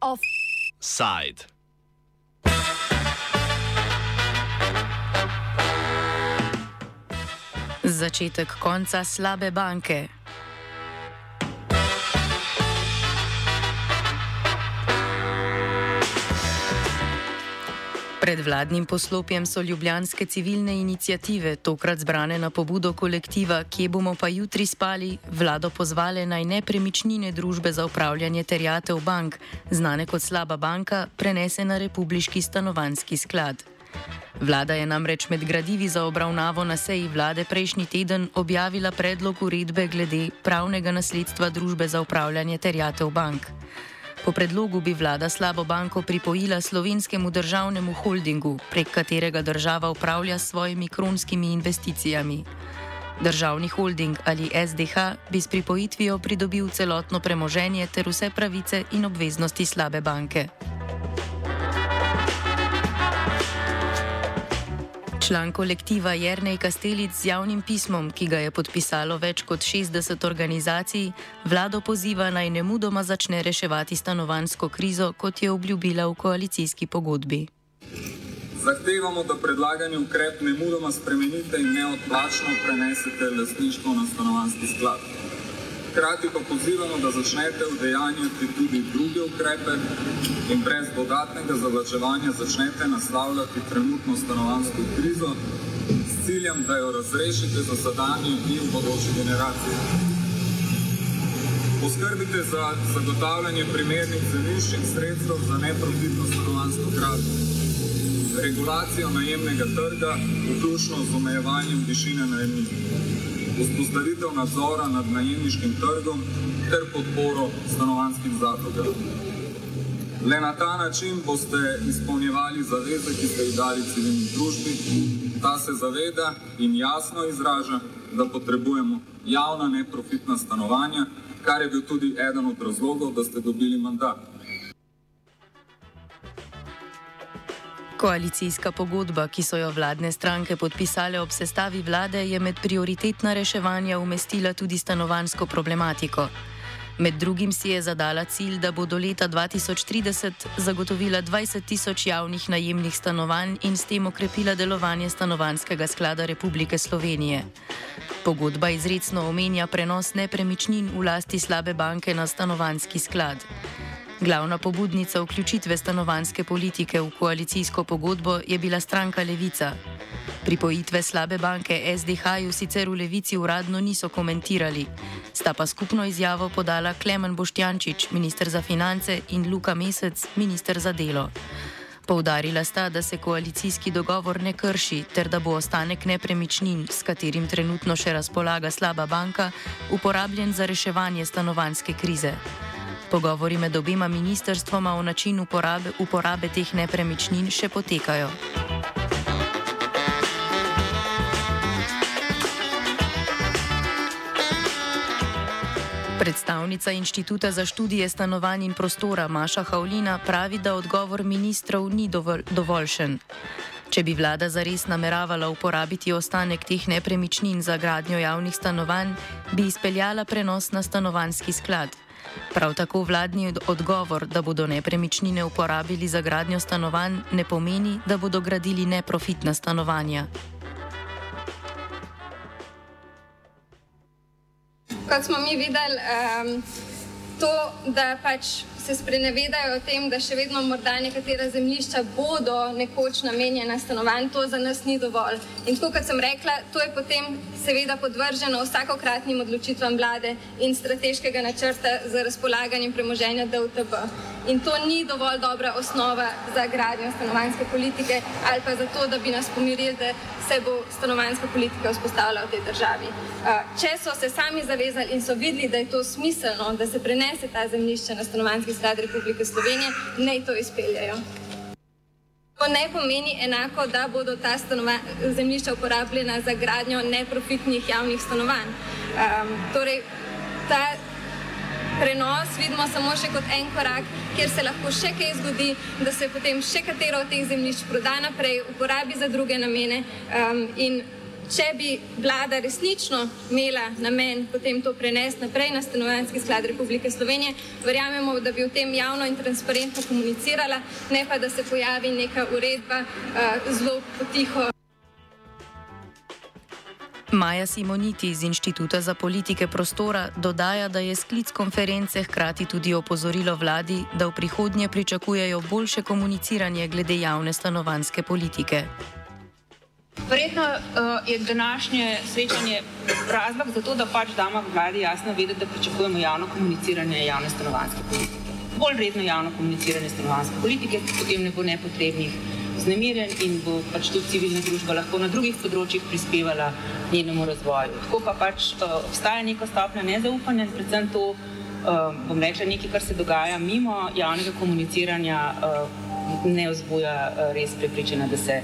Offside. Začetek konca slabe banke. Pred vladnim poslopjem so ljubljanske civilne inicijative, tokrat zbrane na pobudo kolektiva, kje bomo pa jutri spali, vlado pozvale naj nepremičnine družbe za upravljanje terjatev bank, znane kot slaba banka, prenese na republiški stanovanski sklad. Vlada je namreč med gradivi za obravnavo na seji vlade prejšnji teden objavila predlog uredbe glede pravnega nasledstva družbe za upravljanje terjatev bank. Po predlogu bi vlada slabo banko pripojila slovenskemu državnemu holdingu, prek katerega država upravlja s svojimi kronskimi investicijami. Državni holding ali SDH bi s pripojitvijo pridobil celotno premoženje ter vse pravice in obveznosti slabe banke. Član kolektiva Jrnej Kastelic z javnim pismom, ki ga je podpisalo več kot 60 organizacij, vlado poziva naj ne mudoma začne reševati stanovansko krizo, kot je obljubila v koalicijski pogodbi. Zahtevamo, da predlagani ukrep ne mudoma spremenite in neodplačno prenesete lastništvo na stanovanski sklad. Hkrati pa pozivamo, da začnete vdejanjati tudi druge ukrepe in brez dodatnega zavlačevanja začnete naslavljati trenutno stanovansko krizo s ciljem, da jo razrešite za sedanje in bodoče generacije. Poskrbite za zagotavljanje primernih zemljišč in sredstev za neprofitno stanovansko gradnjo. Regulacijo najemnega trga, vključno z omejevanjem višine najemnin vzpostavitev nadzora nad najemniškim trgom ter podporo stanovanskim zadrugam. Le na ta način boste izpolnjevali zaveze, ki ste jih dali civilni družbi. Ta se zaveda in jasno izraža, da potrebujemo javna neprofitna stanovanja, kar je bil tudi eden od razlogov, da ste dobili mandat. Koalicijska pogodba, ki so jo vladne stranke podpisale ob sestavi vlade, je med prioritetna reševanja umestila tudi stanovansko problematiko. Med drugim si je zadala cilj, da bo do leta 2030 zagotovila 20 tisoč javnih najemnih stanovanj in s tem okrepila delovanje stanovanskega sklada Republike Slovenije. Pogodba izredno omenja prenos nepremičnin v lasti slabe banke na stanovanski sklad. Glavna pobudnica vključitve stanovanske politike v koalicijsko pogodbo je bila stranka Levica. Pripojitve slabe banke SDH-ju sicer v Levici uradno niso komentirali, sta pa skupno izjavo podala Klemen Boštjančič, ministr za finance, in Luka Mesec, ministr za delo. Poudarila sta, da se koalicijski dogovor ne krši, ter da bo ostanek nepremičnin, s katerim trenutno še razpolaga slaba banka, uporabljen za reševanje stanovanske krize. Pogovori med obima ministerstvoma o načinu uporabe, uporabe teh nepremičnin še potekajo. Predstavnica Inštituta za študije stanovanj in prostora Maša Havlina pravi, da odgovor ministrov ni dovolj, dovoljšen. Če bi vlada zares nameravala uporabiti ostanek teh nepremičnin za gradnjo javnih stanovanj, bi izpeljala prenos na stanovanski sklad. Prav tako vladni odgovor, da bodo nepremičnine uporabili za gradnjo stanovanj, ne pomeni, da bodo gradili neprofitna stanovanja. Kot smo mi videli, um, to, da pač se sprenevedajo o tem, da še vedno morda nekatera zemljišča bodo nekoč namenjena stanovanj, to za nas ni dovolj. In tako kot sem rekla, to je potem seveda podvrženo vsakokratnim odločitvam vlade in strateškega načrta za razpolaganje premoženja DUTB. In to ni dovolj dobra osnova za gradnjo stanovanjske politike ali pa za to, da bi nas pomirili, da se bo stanovanjska politika vzpostavila v tej državi. Če so se sami zavezali in so videli, da je to smiselno, da se prenese ta zemljišča na stanovanjski sklad Republike Slovenije, naj to izpeljajo. To ne pomeni enako, da bodo ta zemljišča uporabljena za gradnjo neprofitnih javnih stanovanj. Um, torej, ta prenos vidimo samo še kot en korak, kjer se lahko še kaj zgodi, da se potem še katero od teh zemljišč proda naprej, uporabi za druge namene. Um, in če bi vlada resnično imela namen potem to prenesti naprej na stanovanski sklad Republike Slovenije, verjamemo, da bi o tem javno in transparentno komunicirala, ne pa da se pojavi neka uredba uh, zelo potiho. Maja Simoniti iz Inštituta za politike prostora dodaja, da je sklic konference hkrati tudi opozorilo vladi, da v prihodnje pričakujejo boljše komuniciranje glede javne stanovanske politike. Verjetno uh, je današnje srečanje razlog za to, da pač damo vladi jasno vedeti, da pričakujemo javno komuniciranje javne stanovanske politike. Bolj redno javno komuniciranje stanovanske politike, potem ne bo nepotrebnih znemirjen in bo pač tudi civilna družba lahko na drugih področjih prispevala njenemu razvoju. Tako pa pač uh, obstaja neka stopnja nezaupanja in predvsem to, uh, bom rekla, nekaj, kar se dogaja mimo javnega komuniciranja, uh, ne vzbuja uh, res prepričanja, da se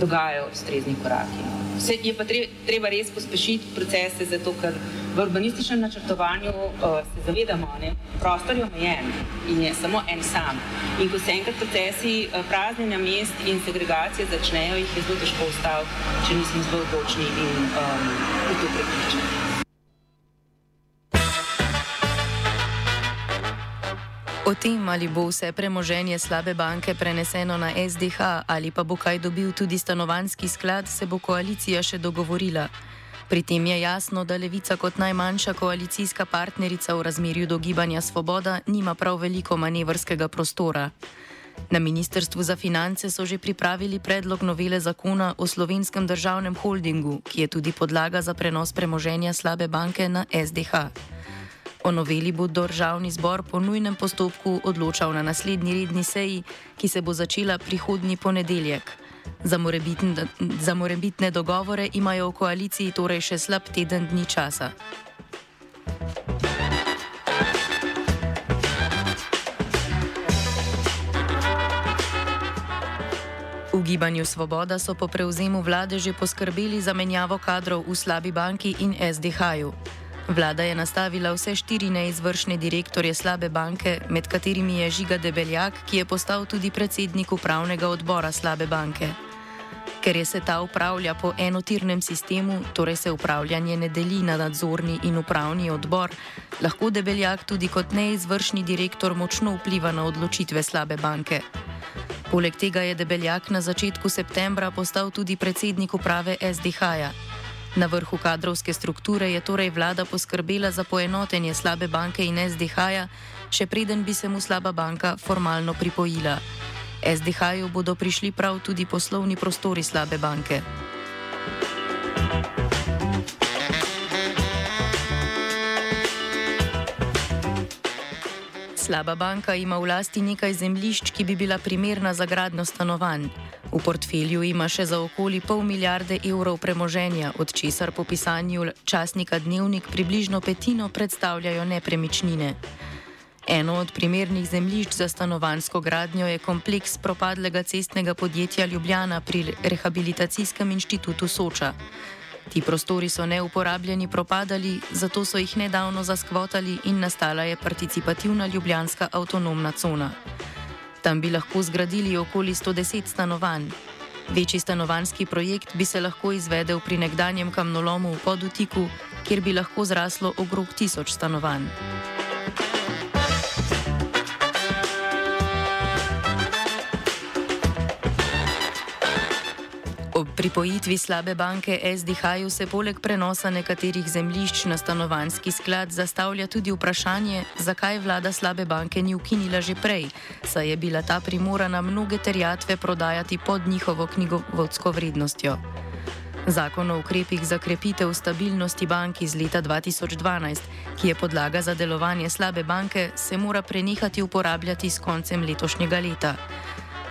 dogajajo ustrezni koraki. Se je pa treba res pospešiti procese, zato ker v urbanističnem načrtovanju uh, se zavedamo, da je prostor omejen in je samo en sam. In ko se enkrat procesi uh, praznjenja mest in segregacije začnejo, jih je zelo težko ustaviti, če nismo zelo odločni in um, v to prepričani. O tem, ali bo vse premoženje slabe banke preneseno na SDH ali pa bo kaj dobil tudi stanovanski sklad, se bo koalicija še dogovorila. Pri tem je jasno, da Levica kot najmanjša koalicijska partnerica v razmerju do gibanja Svoboda nima prav veliko manevrskega prostora. Na Ministrstvu za finance so že pripravili predlog novele zakona o slovenskem državnem holdingu, ki je tudi podlaga za prenos premoženja slabe banke na SDH. O noveli bo državni zbor po nujnem postopku odločal na naslednji redni seji, ki se bo začela prihodnji ponedeljek. Za morebitne, za morebitne dogovore imajo v koaliciji torej še slab teden dni časa. V gibanju Svoboda so po prevzemu vlade že poskrbeli za menjavo kadrov v slabi banki in SDH-ju. Vlada je nastavila vse štiri neizvršne direktorje slabe banke, med katerimi je Žiga Debeljak, ki je postal tudi predsednik upravnega odbora slabe banke. Ker je se ta upravlja po enotirnem sistemu, torej se upravljanje ne deli na nadzorni in upravni odbor, lahko Debeljak tudi kot neizvršni direktor močno vpliva na odločitve slabe banke. Poleg tega je Debeljak na začetku septembra postal tudi predsednik uprave SDH-ja. Na vrhu kadrovske strukture je torej vlada poskrbela za poenotenje slabe banke in SDH-ja, še preden bi se mu slaba banka formalno pripojila. SDH-ju bodo prišli prav tudi poslovni prostori slabe banke. Slaba banka ima v lasti nekaj zemljišč, ki bi bila primerna za gradno stanovanj. V portfelju ima še za okoli pol milijarde evrov premoženja, od česar po pisanju časnika Dnevnik približno petino predstavljajo nepremičnine. Eno od primernih zemljišč za stanovansko gradnjo je kompleks propadlega cestnega podjetja Ljubljana pri Rehabilitacijskem inštitutu Soča. Ti prostori so neuporabljeni propadali, zato so jih nedavno zaskvotali in nastala je participativna ljubljanska avtonomna cona. Tam bi lahko zgradili okoli 110 stanovanj. Večji stanovanski projekt bi se lahko izvedel pri nekdanjem kamnolomu v podutiku, kjer bi lahko zraslo okrog tisoč stanovanj. Pripojitvi slabe banke SDH-ju se poleg prenosa nekaterih zemljišč na stanovanski sklad zastavlja tudi vprašanje, zakaj vlada slabe banke ni ukinila že prej, saj je bila ta primorana mnoge terjatve prodajati pod njihovo knjigovodsko vrednostjo. Zakon o ukrepih za krepitev stabilnosti bank iz leta 2012, ki je podlaga za delovanje slabe banke, se mora prenehati uporabljati s koncem letošnjega leta.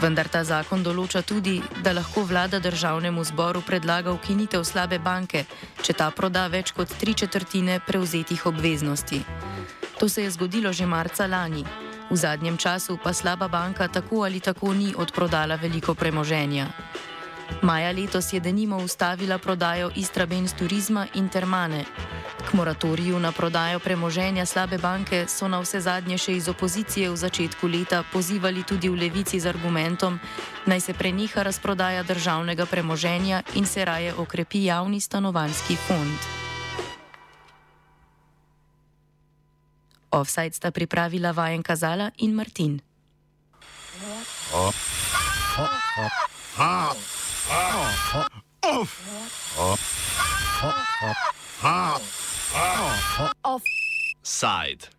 Vendar ta zakon določa tudi, da lahko vlada državnemu zboru predlaga ukinitev slabe banke, če ta proda več kot tri četrtine prevzetih obveznosti. To se je zgodilo že marca lani. V zadnjem času pa slaba banka tako ali tako ni odprodala veliko premoženja. Maja letos je denimo ustavila prodajo Istrabenz turizma in Termane. Moratoriju na prodajo premoženja slabe banke so na vse zadnje še iz opozicije v začetku leta pozivali tudi v levici z argumentom, naj se preneha razprodaja državnega premoženja in se raje okrepi javni stanovanski fond. Offside sta pripravila Vajen Kazala in Martin. Side.